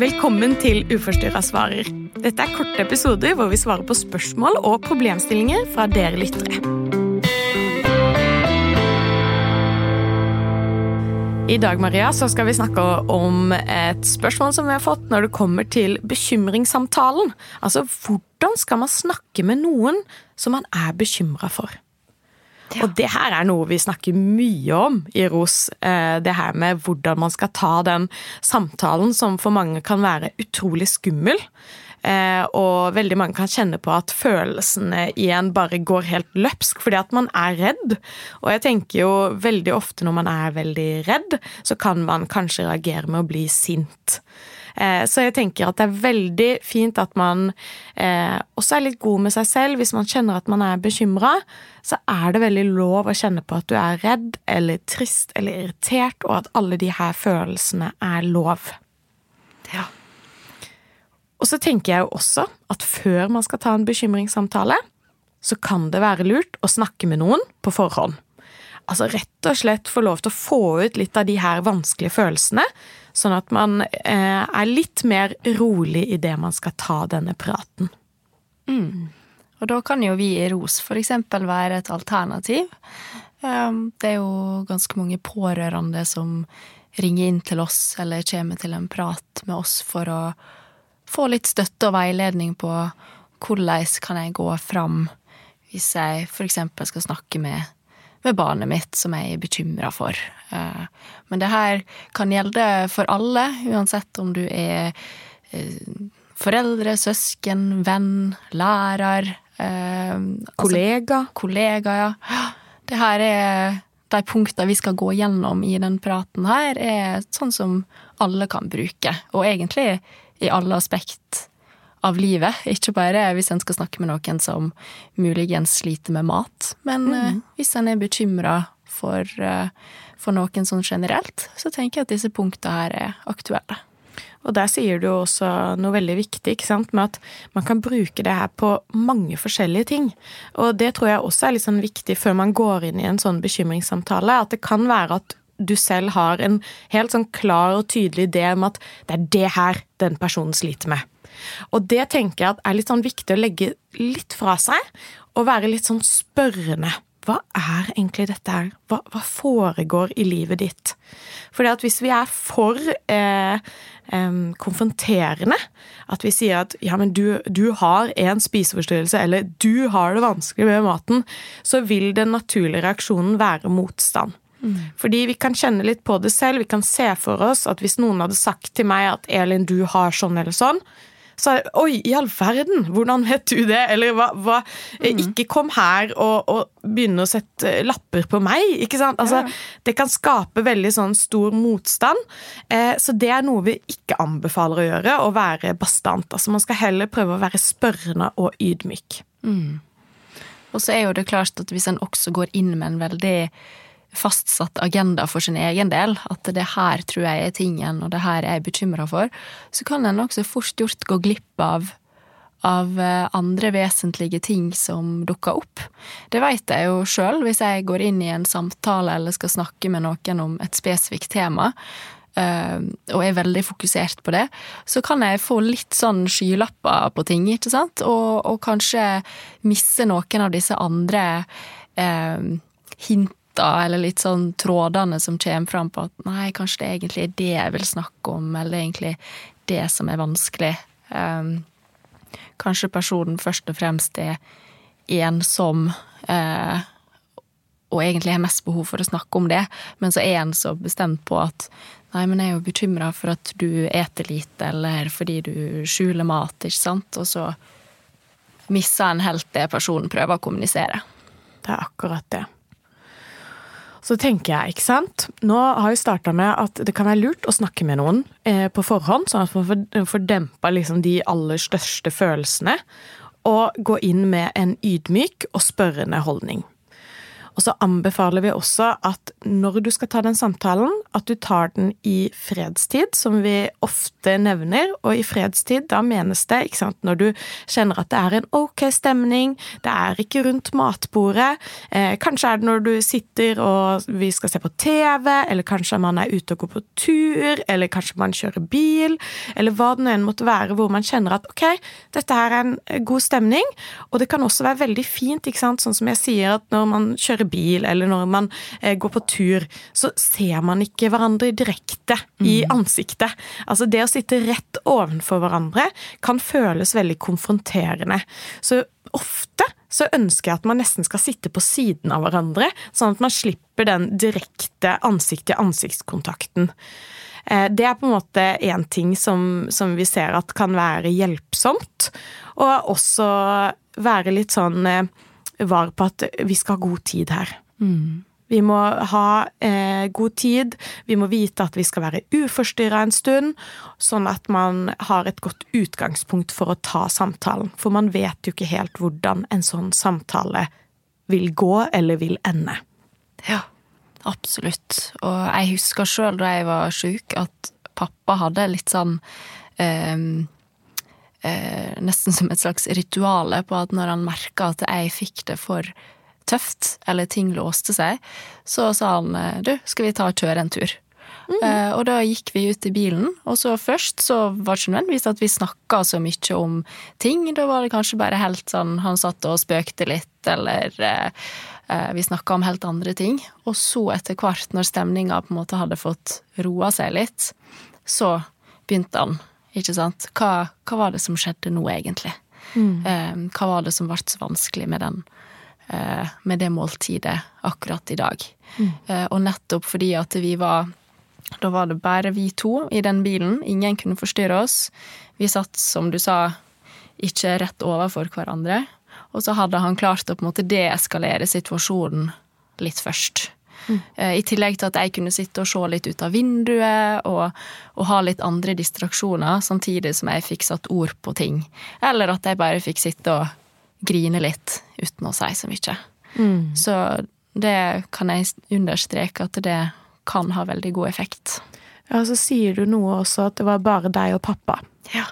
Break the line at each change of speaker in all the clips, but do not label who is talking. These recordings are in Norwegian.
Velkommen til Uforstyrra svarer. Dette er korte episoder hvor vi svarer på spørsmål og problemstillinger fra dere lyttere. I dag Maria, så skal vi snakke om et spørsmål som vi har fått når det kommer til bekymringssamtalen. Altså, hvordan skal man snakke med noen som man er bekymra for? Og det her er noe vi snakker mye om i ROS. Eh, det her med hvordan man skal ta den samtalen som for mange kan være utrolig skummel. Eh, og veldig mange kan kjenne på at følelsene igjen bare går helt løpsk fordi at man er redd. Og jeg tenker jo veldig ofte når man er veldig redd, så kan man kanskje reagere med å bli sint. Eh, så jeg tenker at det er veldig fint at man eh, også er litt god med seg selv. Hvis man kjenner at man er bekymra, så er det veldig lov å kjenne på at du er redd eller trist eller irritert, og at alle de her følelsene er lov. Ja. Og så tenker jeg jo også at før man skal ta en bekymringssamtale, så kan det være lurt å snakke med noen på forhånd. Altså rett og slett få lov til å få ut litt av de her vanskelige følelsene, Sånn at man eh, er litt mer rolig i det man skal ta denne praten.
Mm. Og da kan jo vi i ROS eksempel være et alternativ. Um, det er jo ganske mange pårørende som ringer inn til oss eller kommer til en prat med oss for å få litt støtte og veiledning på hvordan kan jeg gå fram hvis jeg eksempel skal snakke med med barnet mitt som jeg er bekymra for. Eh, men det her kan gjelde for alle, uansett om du er eh, foreldre, søsken, venn, lærer
eh, altså Kollega.
Altså, kollega, ja. Det her er de punktene vi skal gå gjennom i den praten her, er sånn som alle kan bruke, og egentlig i alle aspekt av livet. Ikke bare hvis en skal snakke med noen som muligens sliter med mat, men mm. hvis en er bekymra for, eh, for, noen sånn generelt, så tenker jeg at disse punktene her er aktuelle.
Og der sier du også noe veldig viktig, ikke sant, med at man kan bruke det her på mange forskjellige ting. Og det tror jeg også er litt sånn viktig før man går inn i en sånn bekymringssamtale, at det kan være at du selv har en helt sånn klar og tydelig idé om at det er det her den personen sliter med. Og det tenker jeg er litt sånn viktig å legge litt fra seg, og være litt sånn spørrende. Hva er egentlig dette her? Hva, hva foregår i livet ditt? Fordi at hvis vi er for eh, eh, konfronterende, at vi sier at ja, men du, du har en spiseforstyrrelse, eller du har det vanskelig med maten, så vil den naturlige reaksjonen være motstand. Mm. Fordi vi kan kjenne litt på det selv. Vi kan se for oss at hvis noen hadde sagt til meg at Elin, du har sånn eller sånn, så sa jeg oi, i all verden, hvordan vet du det? Eller hva, hva mm. Ikke kom her og, og, begynne å sette lapper på meg, ikke sant? Altså, ja. Det kan skape veldig sånn stor motstand. Eh, så det er noe vi ikke anbefaler å gjøre, å være bastant. Altså man skal heller prøve å være spørrende og ydmyk. Mm.
Og så er jo det klart at hvis en også går inn med en veldig fastsatt agenda for sin egen del, at det her tror jeg er tingen, og det her er jeg bekymra for, så kan en også fort gjort gå glipp av av eh, andre vesentlige ting som dukker opp. Det veit jeg jo sjøl, hvis jeg går inn i en samtale eller skal snakke med noen om et spesifikt tema, eh, og er veldig fokusert på det, så kan jeg få litt sånn skylapper på ting, ikke sant, og, og kanskje misse noen av disse andre eh, hint fakta eller litt sånn trådene som kommer fram på at nei, kanskje det egentlig er det jeg vil snakke om, eller egentlig det som er vanskelig. Um, kanskje personen først og fremst er ensom uh, og egentlig har mest behov for å snakke om det, men så er en så bestemt på at nei, men jeg er jo bekymra for at du eter lite, eller fordi du skjuler mat, ikke sant, og så misser en helt det personen prøver å kommunisere.
Det er akkurat det. Så tenker jeg, ikke sant Nå har vi starta med at det kan være lurt å snakke med noen eh, på forhånd, sånn at man får dempa liksom de aller største følelsene, og gå inn med en ydmyk og spørrende holdning. Og så anbefaler vi også at når du skal ta den samtalen, at du tar den i fredstid, som vi ofte nevner. Og i fredstid, da menes det ikke sant, når du kjenner at det er en ok stemning, det er ikke rundt matbordet. Eh, kanskje er det når du sitter og vi skal se på TV, eller kanskje man er ute og går på tur, eller kanskje man kjører bil, eller hva det enn måtte være, hvor man kjenner at ok, dette her er en god stemning. Og det kan også være veldig fint, ikke sant, sånn som jeg sier, at når man kjører bil, eller når man eh, går på tur, så ser man ikke hverandre direkte mm. i ansiktet. Altså det å sitte rett ovenfor hverandre kan føles veldig konfronterende. Så ofte så ønsker jeg at man nesten skal sitte på siden av hverandre, sånn at man slipper den direkte ansikt-til-ansiktskontakten. Eh, det er på en måte én ting som, som, vi ser at kan være hjelpsomt, og også være litt sånn eh, var på at vi skal ha god tid her. Mm. Vi må ha eh, god tid, vi må vite at vi skal være uforstyrra en stund, sånn at man har et godt utgangspunkt for å ta samtalen. For man vet jo ikke helt hvordan en sånn samtale vil gå eller vil ende.
Ja, absolutt. Og jeg husker sjøl da jeg var sjuk, at pappa hadde litt sånn eh, eh, Nesten som et slags rituale på at når han merka at jeg fikk det for tøft, eller ting låste seg, så sa han eh, du, skal vi ta og kjøre en tur? Mm. Eh, og da gikk vi ut i bilen, og så først så var det ikke nødvendigvis at vi snakka så mye om ting. Da var det kanskje bare helt sånn han satt og spøkte litt, eller uh, uh, vi snakka om helt andre ting. Og så etter hvert, når stemninga på en måte hadde fått roa seg litt, så begynte han, ikke sant. Hva, hva var det som skjedde nå, egentlig? Mm. hva var det som ble så vanskelig med den Eh, med det måltidet akkurat i dag. Mm. Eh, og nettopp fordi at vi var Da var det bare vi to i den bilen. Ingen kunne forstyrre oss. Vi satt, som du sa, ikke rett overfor hverandre. Og så hadde han klart å på en måte deeskalere situasjonen litt først. Mm. I tillegg til at jeg kunne sitte og se litt ut av vinduet og, og, ha litt andre distraksjoner, samtidig som jeg fikk satt ord på ting. Eller at jeg bare fikk sitte og grine litt uten å si så mye. Mm. Så det kan jeg understreke at det kan ha veldig god effekt.
Ja, så sier du noe også at det var bare deg og pappa.
Ja.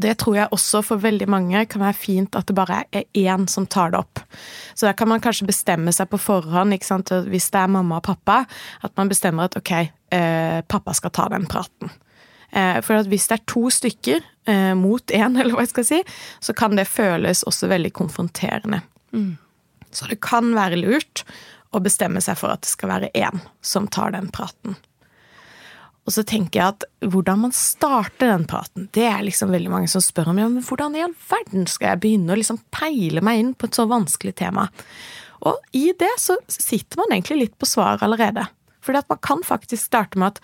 Og det tror jeg også for veldig mange kan være fint at det bare er én som tar det opp. Så da kan man kanskje bestemme seg på forhånd, hvis det er mamma og pappa, at man bestemmer at ok, eh, pappa skal ta den praten. Eh, for hvis det er to stykker eh, mot én, eller hva jeg skal si, så kan det føles også veldig konfronterende. Mm. Så det kan være lurt å bestemme seg for at det skal være én som tar den praten. Og så tenker jeg at hvordan man starter den praten, det er liksom veldig mange som spør om ja, men hvordan i all verden skal jeg begynne å liksom peile meg inn på et så vanskelig tema? Og i det så sitter man egentlig litt på svar allerede. Fordi at man kan faktisk starte med at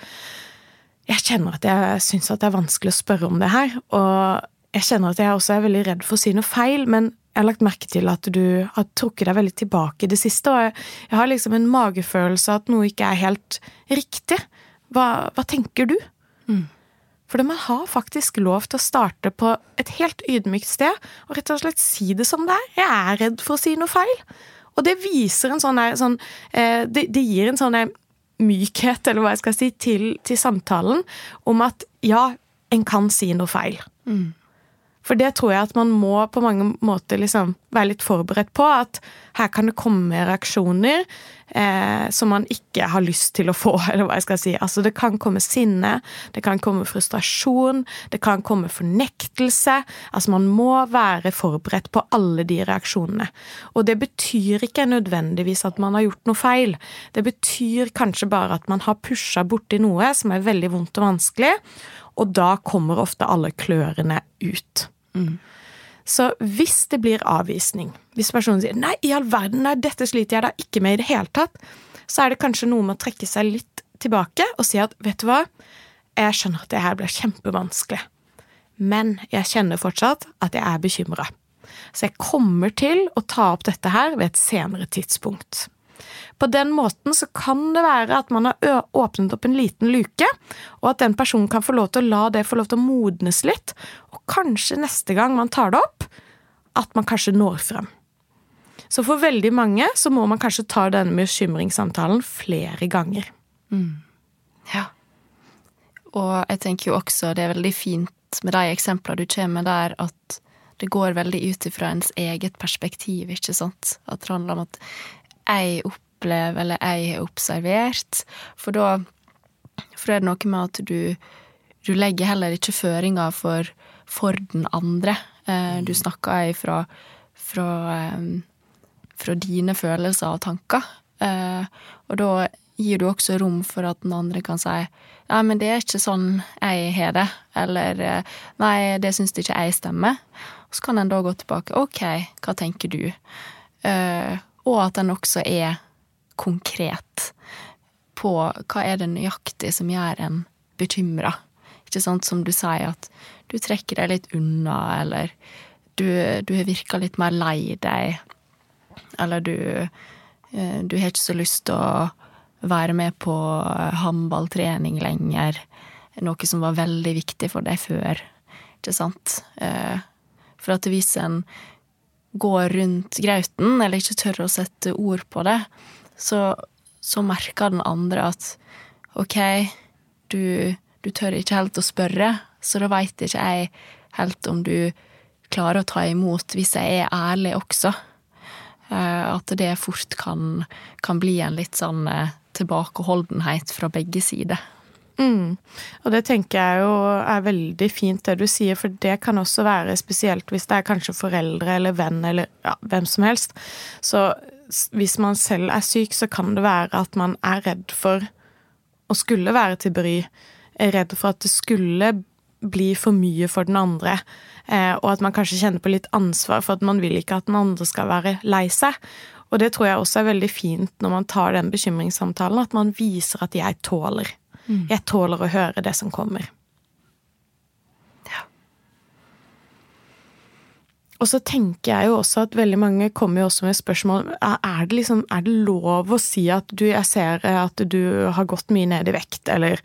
jeg kjenner at jeg syns at det er vanskelig å spørre om det her. Og jeg kjenner at jeg også er veldig redd for å si noe feil, men jeg har lagt merke til at du har trukket deg veldig tilbake i det siste, og jeg har liksom en magefølelse at noe ikke er helt riktig. Hva, hva tenker du? Mm. For man har faktisk lov til å starte på et helt ydmykt sted og rett og slett si det som det er. Jeg er redd for å si noe feil. Og det viser en sånn, sånn eh, det, det, gir en sånn mykhet, eller hva jeg skal si, til, til samtalen om at ja, en kan si noe feil. Mm. For det tror jeg at man må på mange måter liksom være litt forberedt på. At her kan det komme reaksjoner eh, som man ikke har lyst til å få. eller hva jeg skal si. Altså Det kan komme sinne, det kan komme frustrasjon, det kan komme fornektelse. Altså Man må være forberedt på alle de reaksjonene. Og det betyr ikke nødvendigvis at man har gjort noe feil. Det betyr kanskje bare at man har pusha borti noe som er veldig vondt og vanskelig. Og da kommer ofte alle klørne ut. Mm. Så hvis det blir avvisning, hvis personen sier 'nei, i all verden, nei, dette sliter jeg da ikke med i det hele tatt', så er det kanskje noe med å trekke seg litt tilbake og si at 'vet du hva, jeg skjønner at det her blir kjempevanskelig', men jeg kjenner fortsatt at jeg er bekymra. Så jeg kommer til å ta opp dette her ved et senere tidspunkt. På den måten så kan det være at man har åpnet opp en liten luke, og at den personen kan få lov til å la det få lov til å modnes litt, og kanskje neste gang man tar det opp, at man kanskje når frem. Så for veldig mange så må man kanskje ta denne bekymringssamtalen flere ganger.
Ja. Og jeg tenker jo også det er veldig fint med de eksemplene du kommer med der, at det går veldig ut ifra ens eget perspektiv, ikke sant? At det handler om at jeg opplever, eller jeg har observert. For da for er det noe med at du, du legger heller ikke føringer for, for den andre. Eh, du snakker ifra fra, eh, fra dine følelser og tanker. Eh, og da gir du også rom for at den andre kan si ja, men det er ikke sånn jeg har det, eller nei, det syns ikke jeg stemmer. Og så kan en da gå tilbake. Ok, hva tenker du? og at den også er konkret på hva er det nøyaktig som gjør en bekymra. Ikke sant, som du sier, at du trekker deg litt unna, eller du, du har virka litt mer lei deg, eller du, eh, du har ikke så lyst til å være med på håndballtrening lenger, noe som var veldig viktig for deg før, ikke sant? Eh, for at hvis en går rundt grauten, eller ikke tør å sette ord på det, så så merker den andre at ok, du, du tør ikke helt å spørre, så da veit ikke jeg helt om du klarer å ta imot hvis jeg er ærlig også. Eh, at det fort kan, kan bli en litt sånn eh, tilbakeholdenhet fra begge sider.
Mm. Og det tenker jeg jo er veldig fint det du sier, for det kan også være spesielt hvis det er kanskje foreldre eller venn eller ja, hvem som helst. Så hvis man selv er syk, så kan det være at man er redd for å skulle være til bry. Redd for at det skulle bli for mye for den andre. Eh, og at man kanskje kjenner på litt ansvar for at man vil ikke at den andre skal være lei seg. Og det tror jeg også er veldig fint når man tar den bekymringssamtalen, at man viser at jeg tåler. Mm. Jeg tåler å høre det som kommer. Og så tenker jeg jo også at veldig mange kommer jo også med spørsmål er det, liksom, er det lov å si at du, jeg ser at du har gått mye ned i vekt, eller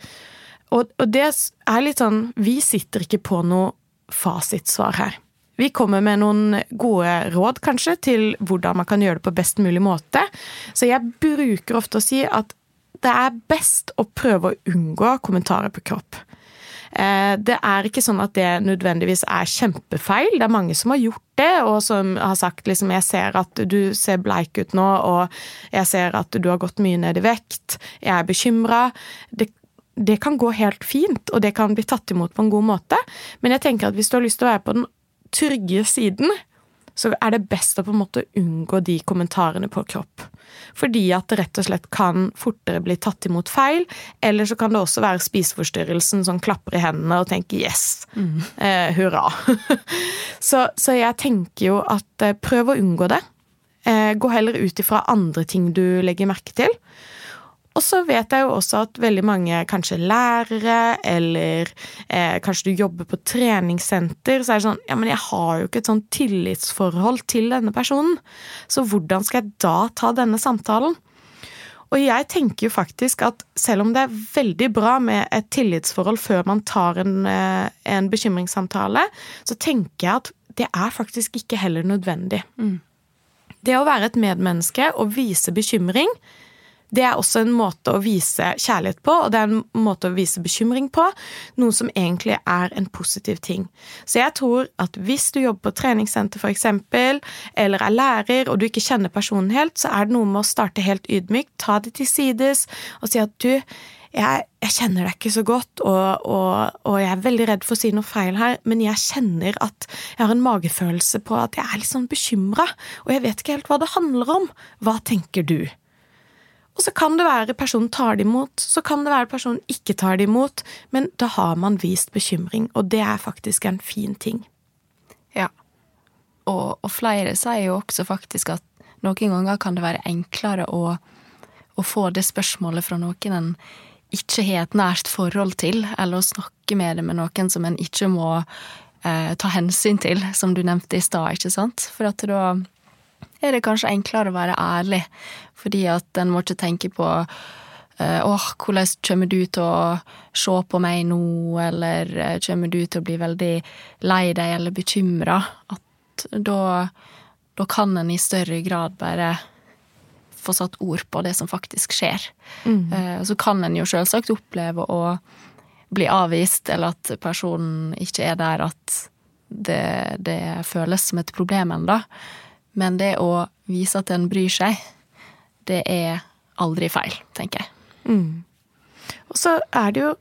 og, og, det er litt sånn Vi sitter ikke på noe fasitsvar her. Vi kommer med noen gode råd, kanskje, til hvordan man kan gjøre det på best mulig måte. Så jeg bruker ofte å si at det er best å prøve å unngå kommentarer på kropp. Eh, det er ikke sånn at det nødvendigvis er kjempefeil. Det er mange som har gjort det, og som har sagt liksom jeg ser at du ser bleik ut nå, og jeg ser at du har gått mye ned i vekt, jeg er bekymra. Det, det kan gå helt fint, og det kan bli tatt imot på en god måte. Men jeg tenker at hvis du har lyst til å være på den trygge siden, så er det best å på en måte unngå de kommentarene på kropp. Fordi at det rett og slett kan fortere bli tatt imot feil, eller så kan det også være spiseforstyrrelsen som klapper i hendene og tenker 'yes', mm. eh, hurra. så, så, jeg tenker jo at eh, prøv å unngå det. Eh, gå heller ut ifra andre ting du legger merke til. Og så vet jeg jo også at veldig mange, kanskje lærere, eller eh, kanskje du jobber på treningssenter, så er det sånn Ja, men jeg har jo ikke et sånn tillitsforhold til denne personen, så hvordan skal jeg da ta denne samtalen? Og jeg tenker jo faktisk at selv om det er veldig bra med et tillitsforhold før man tar en, eh, en bekymringssamtale, så tenker jeg at det er faktisk ikke heller nødvendig. Mm. Det å være et medmenneske og vise bekymring, det er også en måte å vise kjærlighet på, og det er en måte å vise bekymring på. Noe som egentlig er en positiv ting. Så jeg tror at hvis du jobber på treningssenter f.eks., eller er lærer og du ikke kjenner personen helt, så er det noe med å starte helt ydmykt, ta det til sides og si at du jeg, jeg, kjenner deg ikke så godt, og, og, og, jeg er veldig redd for å si noe feil her, men jeg kjenner at jeg har en magefølelse på at jeg er litt sånn bekymra, og jeg vet ikke helt hva det handler om. Hva tenker du? Og så kan det være personen tar det imot, så kan det være personen ikke tar det imot, men da har man vist bekymring, og det er faktisk en fin ting.
Ja, og, og flere sier jo også faktisk at noen ganger kan det være enklere å, å få det spørsmålet fra noen en ikke har et nært forhold til, eller å snakke med det med noen som en ikke må eh, ta hensyn til, som du nevnte i stad, ikke sant? For at da er det kanskje enklere å være ærlig, fordi at en må ikke tenke på eh, åh, hvordan kommer du til å se på meg nå, eller eh, kommer du til å bli veldig lei deg eller bekymra? At da, da kan en i større grad bare få satt ord på det som faktisk skjer. Mm. Så kan en jo selvsagt oppleve å bli avvist, eller at personen ikke er der at det, det føles som et problem ennå. Men det å vise at en bryr seg, det er aldri feil, tenker jeg. Mm.
Og så er det jo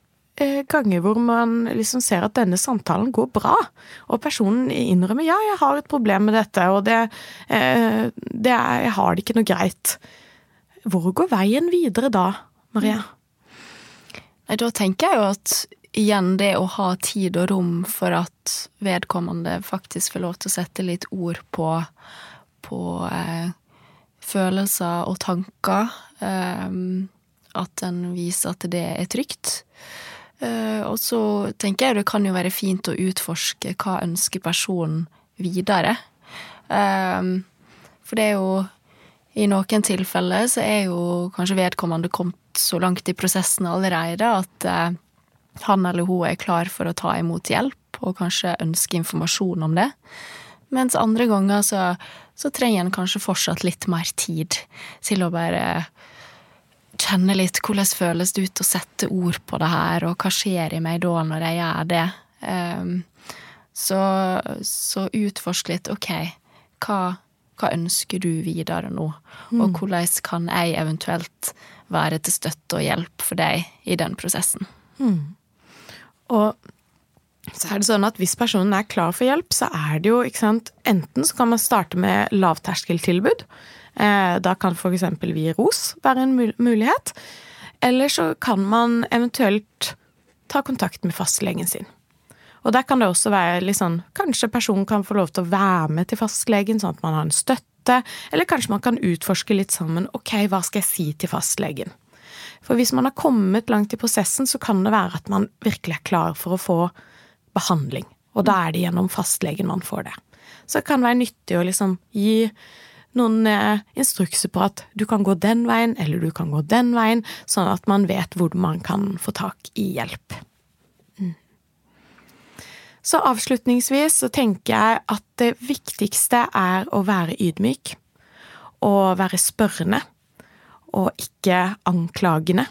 eh, ganger hvor man liksom ser at denne samtalen går bra, og personen innrømmer ja, jeg har et problem med dette, og det, eh, det er, jeg har det ikke noe greit. Hvor går veien videre da, Maria?
Nei, da tenker jeg jo at igjen det å ha tid og rom for at vedkommende faktisk får lov til å sette litt ord på, på eh, følelser og tanker. Eh, at en viser at det er trygt. Eh, og så tenker jeg det kan jo være fint å utforske hva ønsker personen videre. Eh, for det er jo i noen tilfeller så er jo kanskje vedkommende kommet så langt i prosessen allerede at han eller hun er klar for å ta imot hjelp, og kanskje ønske informasjon om det. Mens andre ganger så, så trenger en kanskje fortsatt litt mer tid til å bare kjenne litt hvordan føles det ut å sette ord på det her, og hva skjer i meg da når jeg gjør det? Um, så, så utforsk litt, ok, hva, hva, ønsker du videre nå? Mm. Og hvordan kan jeg eventuelt være til støtte og hjelp for deg i den prosessen? Mm.
Og så er det sånn at hvis personen er klar for hjelp, så er det jo, ikke sant Enten så kan man starte med lavterskeltilbud. Eh, da kan f.eks. vi ros være en mulighet. Eller så kan man eventuelt ta kontakt med fastlegen sin. Og der kan det også være litt sånn Kanskje personen kan få lov til å være med til fastlegen, sånn at man har en støtte. Eller kanskje man kan utforske litt sammen. Ok, hva skal jeg si til fastlegen? For hvis man har kommet langt i prosessen, så kan det være at man virkelig er klar for å få behandling. Og da er det gjennom fastlegen man får det. Så det kan være nyttig å liksom gi noen eh, instrukser på at du kan gå den veien, eller du kan gå den veien, sånn at man vet hvor man kan få tak i hjelp. Mm. Så avslutningsvis så tenker jeg at det viktigste er å være ydmyk og være spørrende, og ikke anklagende.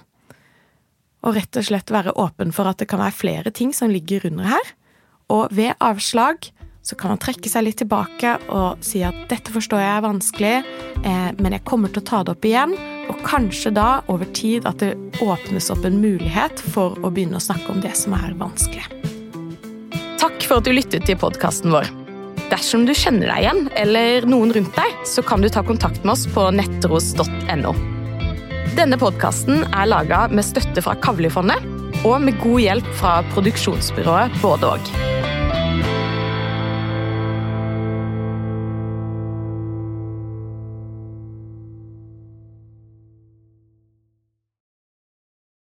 Og rett og slett være åpen for at det kan være flere ting som ligger under her. Og ved avslag så kan man trekke seg litt tilbake og si at dette forstår jeg er vanskelig, eh, men jeg kommer til å ta det opp igjen. Og kanskje da, over tid, at det åpnes opp en mulighet for å begynne å snakke om det som er vanskelig.
Takk for at du lyttet til podkasten vår. Dersom du kjenner deg igjen, eller noen rundt deg, så kan du ta kontakt med oss på nettros.no. Denne podkasten er laga med støtte fra Kavlifondet og med god hjelp fra produksjonsbyrået Både og.